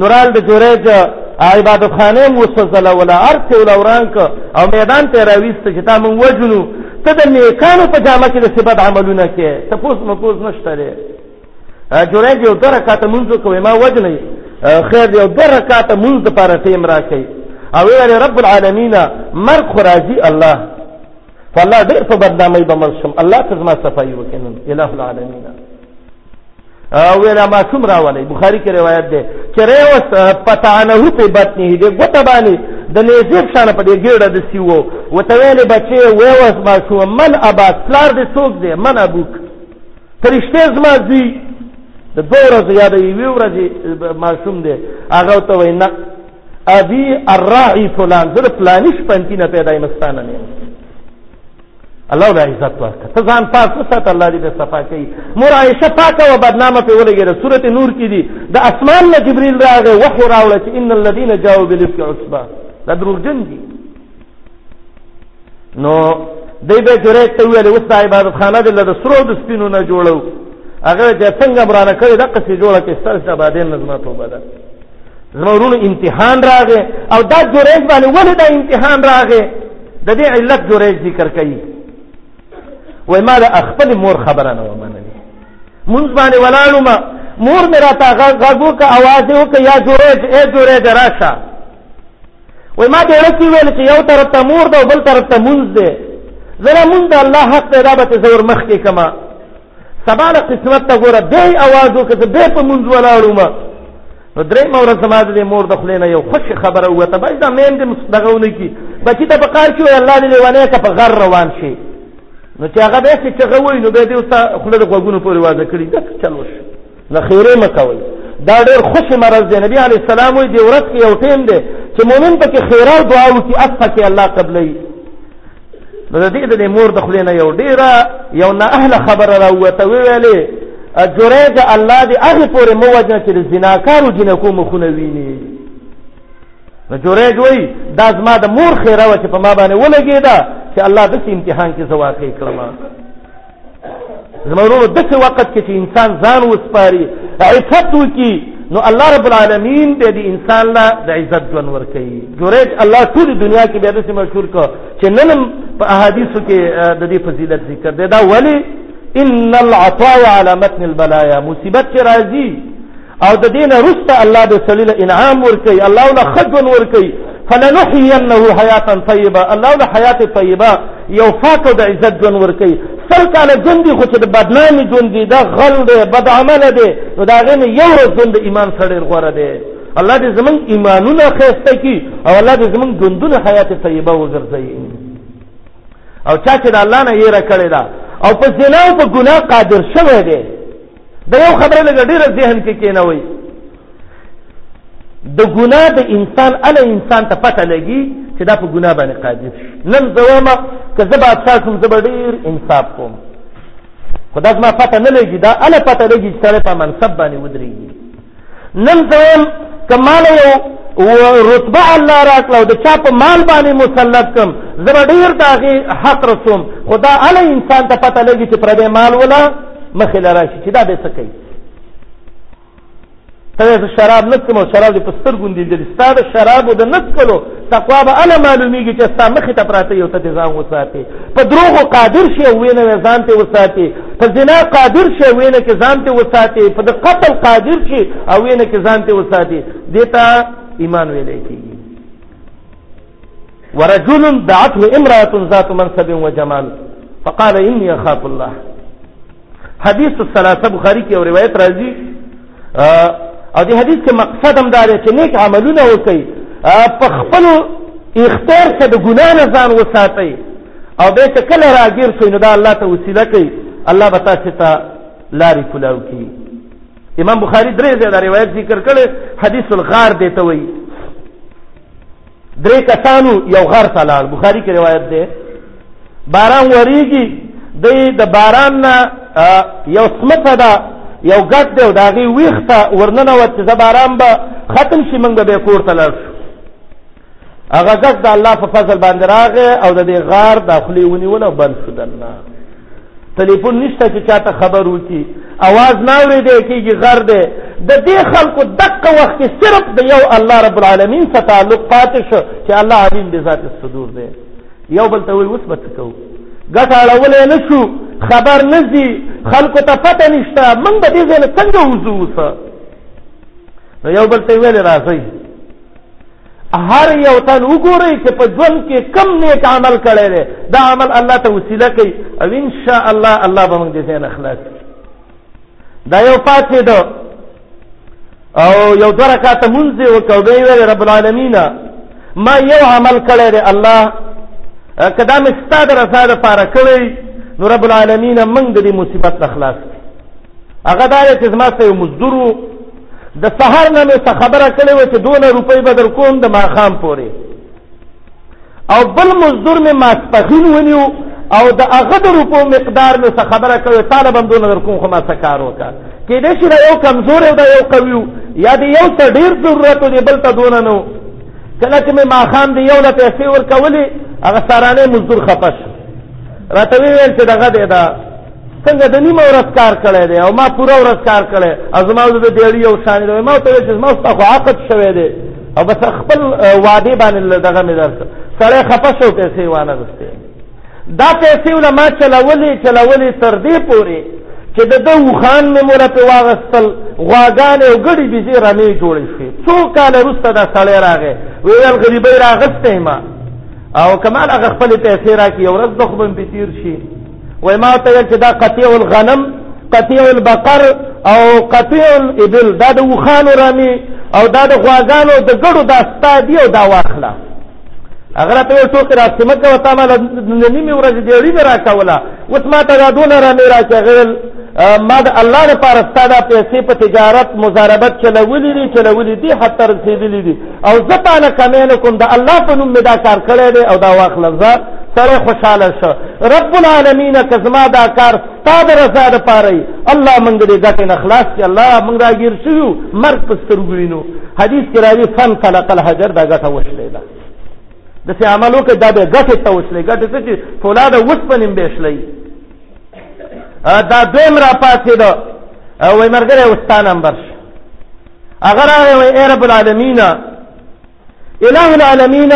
نورال د جوریج عبادت خانه وسوځله ولا ارته ولا ورانک او میدان ته راويست چې تا مونږ وجنو ته د نیکانو په جامه کې د سبد عملونه کې ته پوس مو پوس نشته لري جوریج یو درکات مونږ کوي ما وجنه خیر یو درکات مونږ د پاره ټیم راکې او ویل رب العالمین مرخ راضي الله فالله ډېر په بدنامۍ به مړ شم الله ته زما صفایي وکړي نن اله العالمین ویلا معصوم راولي بخاری کې روایت ده چې ریوس پتانه په بطنه دې ګوته باندې د نېزیب شان په دې ګډه د سیو وته ویلې بچي ویوس معصوم من ابا پلار دې څوک دې من ابوک فرشته زما زی د دوه ورځې یا د یوې ورځې معصوم دې هغه ته وینا ابي الراعي فلان زر پلانش پنتی نه پیدا مستانه نه الله له عزت ورکړه ته ځان پاک وسات الله دې صفا کوي مور عائشه پاکه و بدنامه په ولګره سوره نور کې دي د اسمان نه جبريل راغی وحي راوړ چې ان الذين جاءوا بالافك عصبه دا دروغجن دي نو دی به جوړه ته ویل اوس د عبادت خانه د لږ سرو د سپینو نه جوړو هغه چې څنګه مرانه کړی د قصې جوړه کې ستاسو ته باندې نظم توبه ده زمورونو امتحان راغې او دا جوړه باندې ولې دا امتحان راغې د دې علت جوړه ذکر کړي وای ما د خپل مور خبره نه ومنلې مونږ باندې ولالو ما مور مې راته غږو کا आवाज وکړ یا جوړه اے جوړه دراشه وای ما ډېر څه ویل چې یو طرف ته مور ده او بل طرف ته مونږ ده زره مونږ د الله حق پیدا به ته زور مخ کې کما سبا له قسمت ته ګوره به आवाज وکړ ته به په مونږ ولاړم نو درې مور سماج دې مور د خلینو یو خوش خبره وته باید دا مین دې مصدغونه کی بچی ته بقار شو الله دې ونه ته په غر روان شي نو چې هغه به چې غوي نو به دې اوس خلل غوګونو پورې واده کړی دا چلو شي نخیره مکوي دا ډېر خوش مرز دی نبی علی السلام وی دی ورځ کې یو ټیم دی چې مؤمن پکې خیره او دعا وکي اصفه کې الله قبلې نو د دې د مور د خلینو یو ډیره یو نه اهل خبره راوته ویلې جوړېګ الله دې هغه پورې مو وجنه چې زناکارو جنکو مخونه ویني نو جوړېګ وای دا زما د مور خیره و چې په ما باندې ولګېدا چې الله د امتحان کې زواقې کړم زمونږ د څه وخت کې چې انسان ځان وسپاري عفت وکي نو الله رب العالمین به دې انسان لا د عزت ژوند ورکړي جوړج الله ټول دنیا کې به دې مشهور کو چې نن په احادیثو کې د دې فضیلت ذکر دی دا ولی ان العطايا على متن البلايا مصیبت چې راځي او د دین رسته الله د سلیل انعام ورکي الله له خجون ورکي فلنحيينه حياتا طيبه الله له حيات طيبه یو فاک د عزت جون ورکي سل کاله جون دي خو چې د بدنامي جون دي دا غل دی بد عمل دی نو دا غنه یو ورځ جون د ایمان سره غوړه دی الله دې زمون ایمانونه خسته کی او الله دې زمون جوندونه حیات طیبه وګرځي او چا چې د الله نه یې را کړی دا او په زنا او په ګناه قادر شوی دی د یو خبره لګ ډیره ذهن کې کینوي د ګناه د انسان ال انسان ته پته لګي چې دا په ګناه باندې قادر شي نن زوما که زه به تاسو کوم زه ډیر انصاف کوم خدای ما پته نه لګي دا ال پته لګي چې سره په منصب باندې ودرېږي نن زم کمال یو رتبه الله راکړو د چا په مال باندې مسلط کم زه ډیر داغه حق رسوم خدا علی انسان ته پته لګی چې پر دې مال ولا مخې لرا شي چې دا به څه کوي ته شراب نه کوم شراب په سترګوندې دي ستاسو شراب د نڅ کلو تقوا به اله معلومیږي چې ستا مخې ته پراته یو ته ځان وساتي په دروغو قادر شي او وینه ځان ته وساتي په زنا قادر شي وینه کې ځان ته وساتي په د قتل قادر شي او وینه کې ځان ته وساتي دیتا ایمان ویل کېږي ورجل دعته امراه ذات منصب وجمال فقال اني اخاف الله حدیث الثلاثه بخاری کې او روایت راځي او دې حدیث کې مقصد هم دا دی چې نیک عملونه وکړي په خپل اختیار کې د ګنا نه ځان وساتئ او به چې کله راګیر شئ نو دا الله ته وسیله کوي الله به تاسو ته لارې کولاو کوي امام بخاری درې ځله روایت ذکر کړي حدیث الغار دی ته وایي درې کسانو یو غر ته لاړ بخاری کې روایت ده باران وریږي د د باران نه یو سمته ده یو ګټ دی او د هغې ویښته ورننه وت چې زه باران به ختم شي موږ به بیا کور ته لاړ شو هغه ګټ د الله په فضل باندې راغی او د دې غار د خولې ونیول او بند شو دننه ټلیفون نشته چې چاته خبر وکي اواز نه اورېدی کېږي غر دی د دې خلکو دقه وخت کې صرف د یو الله رب العالمین سره تعلق پاتې شو چې الله علیم بذات الصدور دی یو بل ته وایي اوس به څه کوو ګټه اړولی نه شو خبر نه ځي خلکو ته پته نشته موږ به دې ځای نه څنګه وځو اوس نو یو بل ته یې ویلې راځئ هر یو تن وګورئ چې په ژوند کې کم نیک عمل کړی دی دا عمل الله ته وسیله کوي او ان شاء الله الله به موږ دې نه خلاص دا یو پاتې ده او یو دوه رکعاته مونځ یې وکړو بیا یې ویل رب العالمین ما یو عمل کړی دی الله که دا مې ستا د رضا دپاره کړی نو رب العالمین موږ د دې مصیبت نه خلاص کړي هغه دا دی چې زما سره یو مزدور و د سهار نه مې څه خبره کړې وه چې دونه روپۍ به در کوم د ماښام پورې او بل مزدور مې ماسپخین ونیو او د هغه د روپو مقدار مې څه خبره کړې طالب هم دونه در کوم خو ما څه کار وکړه کېدای شي دا یو کمزوری او دا یو قوي و یا د یو څه ډېر ضرورت و دی بل ته دونه نه و کله چې مې ماښام د یو له پیسې ورکولې هغه سارانه مزدور خفه شو راته ویل چې دغه دی دا څنګه د نیمه ورځ کار کړی دی او ما پوره ورځ کار کړی او زما او د دیړي یو شان دی ما ته چې زما ستا خو عقد شوی دی او بس خپل وعده باندې دغه مې درته سړی خفه شو پیسې وانه غوښتې دا پیسې ول ما چلولې چلولې تر دې پورې چې د ده وخان مې مولا پې واغستل غواګانې او ګړي بيزې رمې جوړې شوې څو کاله وروسته دا سړی راغی ویل غریبۍ راغستی ما او کمال هغه خپلې پیسې راکړي یو ورځ د خو به مې تېر شي وای ما ته چې دا قطيع الغنم قطيع البقر او قطيع الابل دا د وخانو رامي او دا د غواګانو د ګړو دا ستا دی او دا واخله اگر ته یو ټوک راځي مکه وتا ما نیمه ورځ دی ډیری را کولا اوس ما ته دا دونه را نه راځي غل ما د الله لپاره ستاده پیسې په تجارت مزاربت چلولې دي چلولې دي حتی رسیدلې دي او زه تانه کمی نه کوم د الله په نوم مې دا کار کړی دی او دا واخله زه سره خوشاله شو رب العالمین که زما دا کار ستا د رضا دپاره وي الله موږ دې ګټې نه خلاص کړي الله موږ راګیر شو یو مرګ په سترګو وینو حدیث کې راځي فن طلق الحجر دا ګټه وشلې ده د سې عمل وکړه دا به ګټه ته وشلې ګټه څه چې فولاده وسپنیم به شلې دا دویم را پاتې ده وای مرګره وستا نمبر شو هغه راغی وای اے رب العالمین الہ العالمین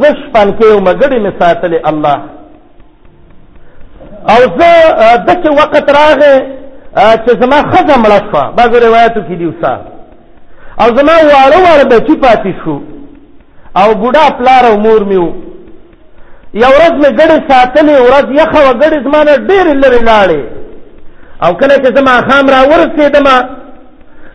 زش پنکې او مګړې می ساتلې الله او زه دغه وخت راغې چې زما خزه مړه شوه بعضو روایتو کې دي وسه او زما واړه واړه بچي پاتې شو او بوډا پلار او مور مې یو ورځ مې ګړې ساتلې ورځ یخه وه ګړې زما نه ډېرې لرې لاړې او کله چې زه ماښام را ورسېدم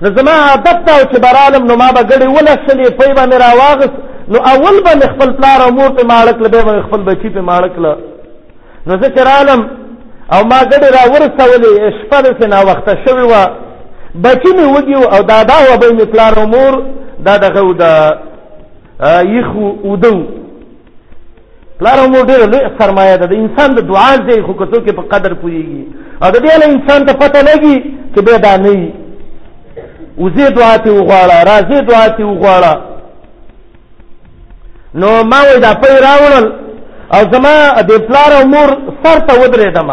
نو زما عادت دا و چې به رالم نو ما به ګړې ولسلې پۍ به مې را واغست نو اول به مې خپل پلار او مور پې ماړه کړه بیا به مې خپل بچي پې ماړه کړه نو زه چې رالم او ما ګړې را ورسولې شپه داسې ناوخته شوې وه بچي مې وږي او دادا و به مې پلار او مور دا دغه و د یخ ودو پلار مو ډېر لوی سرمایه ده د انسان د دعا ځای خو کتو کې په قدر پويږي او د دې له انسان ته پته لګي چې به دا نه وي وزې دعا ته وغواړه راځې دعا ته وغواړه نو ما وې دا پي راوړل او زما د پلار او مور سر ته ودرېدم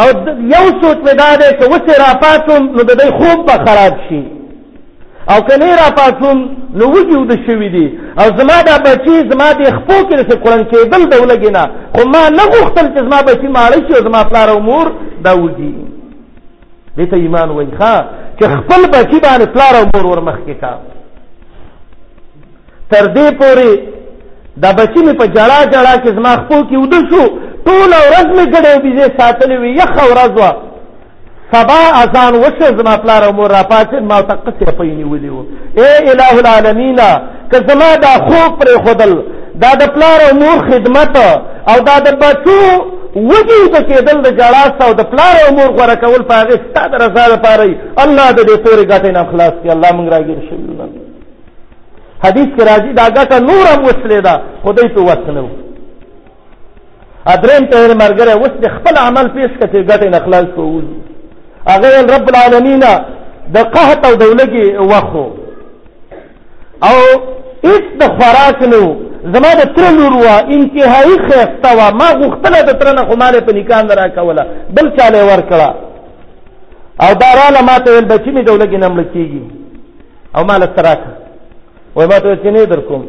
او یو سوچ مې دا دی چې وسه را پاتم نو د دې خوب به خراب شي او کله را پاتوم نو وګیو د شوی دی او زما دا بچی زما د خپو کې څه کړن کېدل د ولګینا خو ما نه غوښتل چې زما بچی ماړ شي او زما پلار او مور دا وږي دې ته ایمان وای ښا چې خپل بچی باندې پلار او مور ورمخ کې کا تر دې پوري دا بچی می په جړا جړا کې زما خپو کې ودل شو ټول ورځ می ګډې بيزه ساتلې وي یخ ورځ وا سبا اذان وشو زما پلار او مور راپاتین ما ته قصې په نیولې وو اے الہ العالمین که زما دا خوب پر خودل دا د پلار او مور خدمت او دا د بچو وږي د کېدل د جړا او د پلار او مور غره کول په هغه ستاسو رضا لپاره الله د دې پورې ګټې نه خلاص کړي الله مونږ راګیر شي حدیث کې راځي دا ګټه نور هم وسلې ده خدای ته وسلو ادریم ته مرګره اوس د خپل عمل پیش کته ګټه نه خلاص کوو هغه رب العالمین د قحط او دولګي وخو او هیڅ د خوراک نو زما د تر لور وا انتهایی خسته وا ما غختله د تر نه خو مال په نکاح نه راکوله بل چاله ور کړه او داراله ماته ول بچی می دولګي نمل کیږي او مال سراکه وای ما ته چې نه در کوم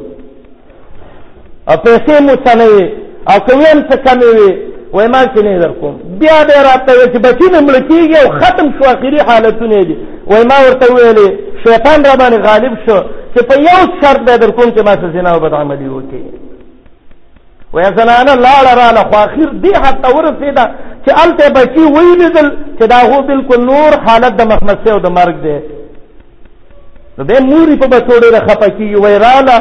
او پیسې مو څه نه وي او که ویم څه کمې وي وای ما چې نه در کوم بیا بیا راته وایي چې بچي مې مړه کېږي او ختم شو اخري حالتونه دي وای ما ورته ویلې شیطان را باندې غالب شو چې په یو شرط به در کوم چې ما څه زنا او بد عملي وکړي وای زنانه لاړه راله خو اخر دې حد ته ورسېده چې هلته بچي ویلېدل چې دا هو بلکل نور حالت د مخمسې او د مرګ دی نو به موري په بچو ډېره خپه کېږي وایي راله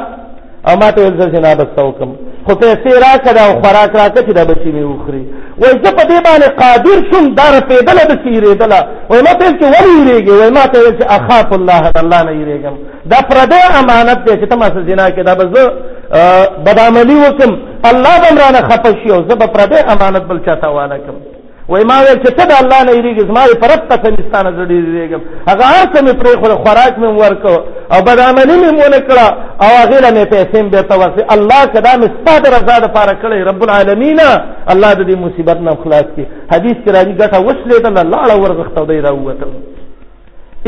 او ما ته ویل زه زنا به څه وکړم خو پیسې راکړه او خوراک راکړه چې دا بچي مې وخوري وایي زه په دې باندې قادر شوم دا رپېدله داسې یېرېدله وایي ما ته ویل چې ولې یېرېږې وایي ما ته ویل چې اخاف الله د الله نه یېرېږم دا پردی امانت دی چې ته ما سره زنا کې دا به زه بدعملي وکړم الله به هم رانه خفه شي او زه به پردی امانت بل چا ته حواله کړم وای ما ویل چې ته د الله نه یریږي زما یې پرد قسم ستانه زړه دیږم هغه هر څه مې پرې خو خوراک مې ورکو او بدعملی مې مونږ کړه او هغه له مې پیسې به ته ورسې الله کدا مې ستاسو رضا د پاره کړې رب العالمین الله د دې مصیبت نه خلاص کړي حدیث کې راځي ګټه وسلې د الله اړه ورغښته دی راوته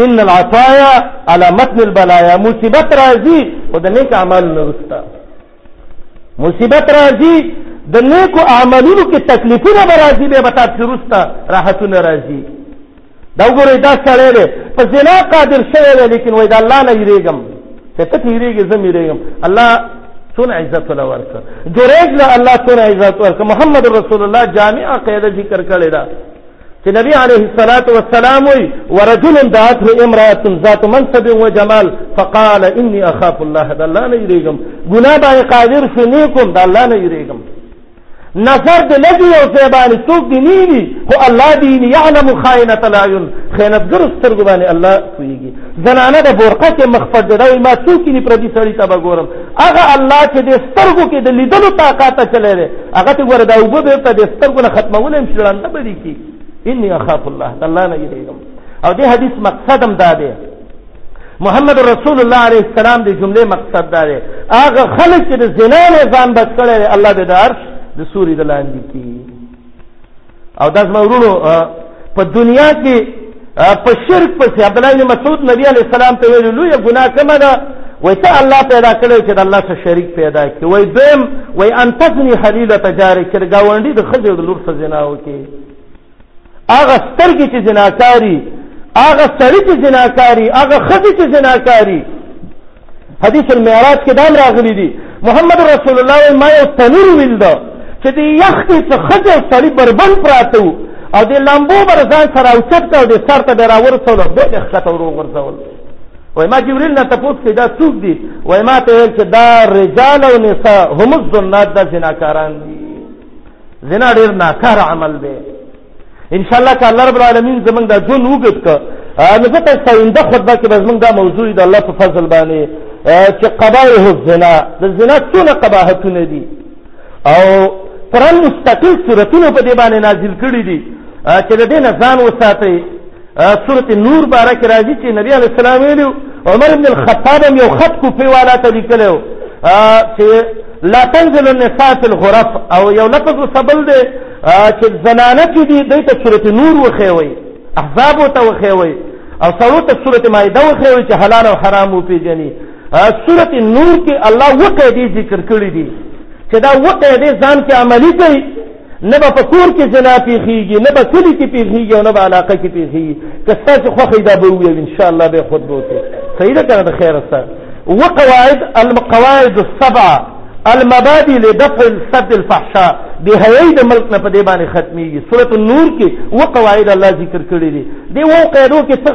ان العطايا على متن البلايا مصیبت راځي او د نیک اعمال نه وستا مصیبت راځي د نیکو عملونو کې تکلیفونه به راځي بیا به تا پسې وروسته راحتونه راځي دا وګورئ دا سړی دی په زنا قادر شوی دی لیکن وایي د الله نه یېرېږم چې ته ته یېرېږې زه هم یېرېږم الله څونه عزت ولا ورکړ جوړېږ له الله څونه عزت ورکړ محمد رسول الله جامع قاعده ذکر کړې ده چې نبی عليه الصلاة والسلام وي ورجل دعته امرأة ذات منصب وجمال فقال إني أخاف الله د الله نه یریږم ګناه باندې قادر شو نه کوم د الله نه یریږم نظر د لګي او زبان څوک دی نه وي خو الله دی نه يعلم خائنة العيون خیانت ګر سترګو باندې الله کويږي زنانه د بورقه کې مخفض دی ما څوک نه پردي سړی ته بګورم هغه الله چې د سترګو کې د لیدلو طاقت چلے دی هغه ته وردا او به ته د سترګو نه ختمول هم شړان نه بدی کی انی اخاف الله الله نه یریږم او دې حدیث مقصد هم دا دی محمد رسول الله علیه السلام د جمله مقصد دا دی هغه خلک چې د زنا نه ځان بچ کړي الله به د عرش د سوري د لاندې کی او دا زما ورونو په دنیا کې په شرک پسې عبد الله بن مسعود نبی علی السلام ته ویل لوی ګناه کومه ده وای ته الله پیدا کړی چې د الله سره شریک پیدا کړي وای دیم وای ان تزنی حلیله تجاری چې گاونډي د خځې د لور سره زنا وکي هغه سترګې چې زناکاری هغه سړی چې زناکاری هغه خځې چې زناکاری حدیث المعراج کې دام راغلي دي محمد رسول الله ما یو تنور ویل ده چې د یخې څه خځه سړی بربند پراته وو او د لامبو بر ځان سره اوچت کړ د سر ته ډیر ورسول به د خطه ورو ورزول وای ما جبريل نه تاسو کې دا څوک دي وای ما ته ویل چې دا رجال او نساء هم الزنات د زناکاران دي زنا ډیر ناکار عمل دی ان شاء الله که الله رب العالمین زمونږ دا جون وګت که نو زه تاسو ته اینده خطبه کې به زمونږ دا موضوع د الله په فضل باندې چې قبایح الزنا د زنا څونه قباحتونه دي او قرآن مستقل صورتونه په دې باندې نازل کړي دي چې د دې نه ځان وساتئ سورت نور باره کې راځي چې نبی علی السلام ویلو عمر ابن الخطاب هم یو خط کوفه والا ته لیکلی و چې لا تنزل النساء فی الغرف او یو لفظ سبل دی چې زنانه چې دي دوی ته سورت نور وښیوئ احزاب ورته وښیوئ او سړو ته سورت مایده وښیوئ چې حلال او حرام وپېژني سورت نور کې الله اووه قاعدې ذکر کړي دي چې دا اووه قاعدې ځان کې عملي کوي نه به په کور کې زنا پیخیږي نه به کلی کې پیخیږي او نه به علاقه کې پیخیږي که ستاسو خوښه دا به وي ان شاء الله به خود بوته صحیح ده کنه خیر سره وقواعد القواعد السبعه المبادی لدفع صد الفحشاء د حیاي د ملک نه په دې باندې ختميږي سورۃ النور کې و قواعد الله ذکر کړی دي دی وو قاعدو کې څه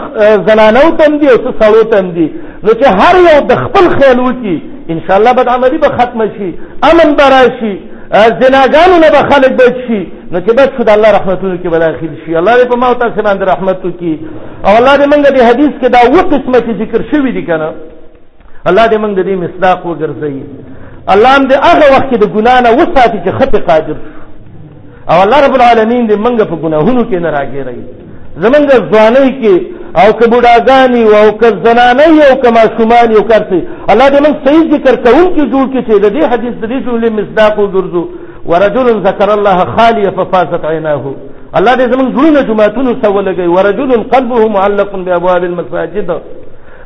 زنانو تم دي او څه سړو تم دي نو چې هر یو د خپل خیال وکي ان شاء الله بد عملی به ختم شي امن براشي زناګانو نه به خلک بچ شي نو چې بچ شو د الله رحمتونو کې به داخل شي الله دې په ما او تاسو باندې رحمت وکړي او الله دې موږ دې حدیث کې دا و قسمه چې ذکر شوی دي کنه الله دې موږ دې مصداق وګرځي الله هم دې هغه وخت کې د ګنا نه وساتي چې خپې قادر او الله رب العالمین دې موږ په ګناهونو کې نه راګیري زمونږ ځواني کې او که بډاګانی او که زنانه او که ماشومان یو کرسي الله دې موږ صحیح ذکر کوونکي جوړ کړي چې د دې حدیث د دې جملې مصداق وګرځو ورجل ذکر الله خاليا ففازت عيناه الله دې زموږ زړونه جمعتونو سره لګي ورجل قلبه معلق بابواب المساجد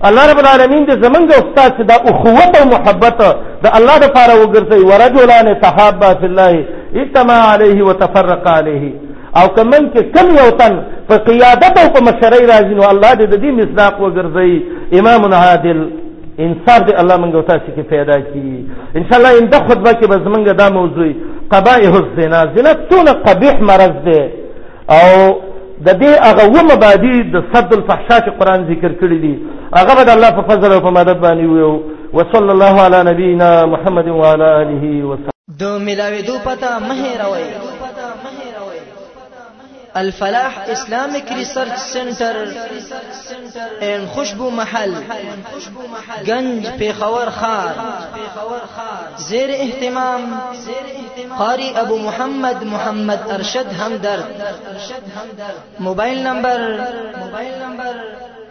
الله رب العالمین دې زمونږ استاد چې دا اخوت او محبت د الله لپاره وګرځي ورجلان تحابا فی الله اجتماع علیه وتفرق علیه او که من کې کم یو تن په قیادت او په مشرۍ راځي نو الله دې د دې مصداق وګرځوي امام عادل انصاف دې الله منګو تاسو کې پیدا کړي ان شاء الله ان د خطبه کې به زمونږ دا موضوع قبائح الزنا زنا څونه قبیح مرض دی او د دې هغه و مبادی د صد الفحشاء چې قران ذکر کړی دي هغه به الله په فضل او په مدد باندې ویو وصلی الله علی نبینا محمد وعلى اله وصحبه د ملاویدو پته مه هېروئ الفلاح اسلامیک ریسرچ سنټر ان خوشبو محل گنج پیښور خار زیر اهتمام قاری ابو محمد محمد ارشد همدرد موبایل نمبر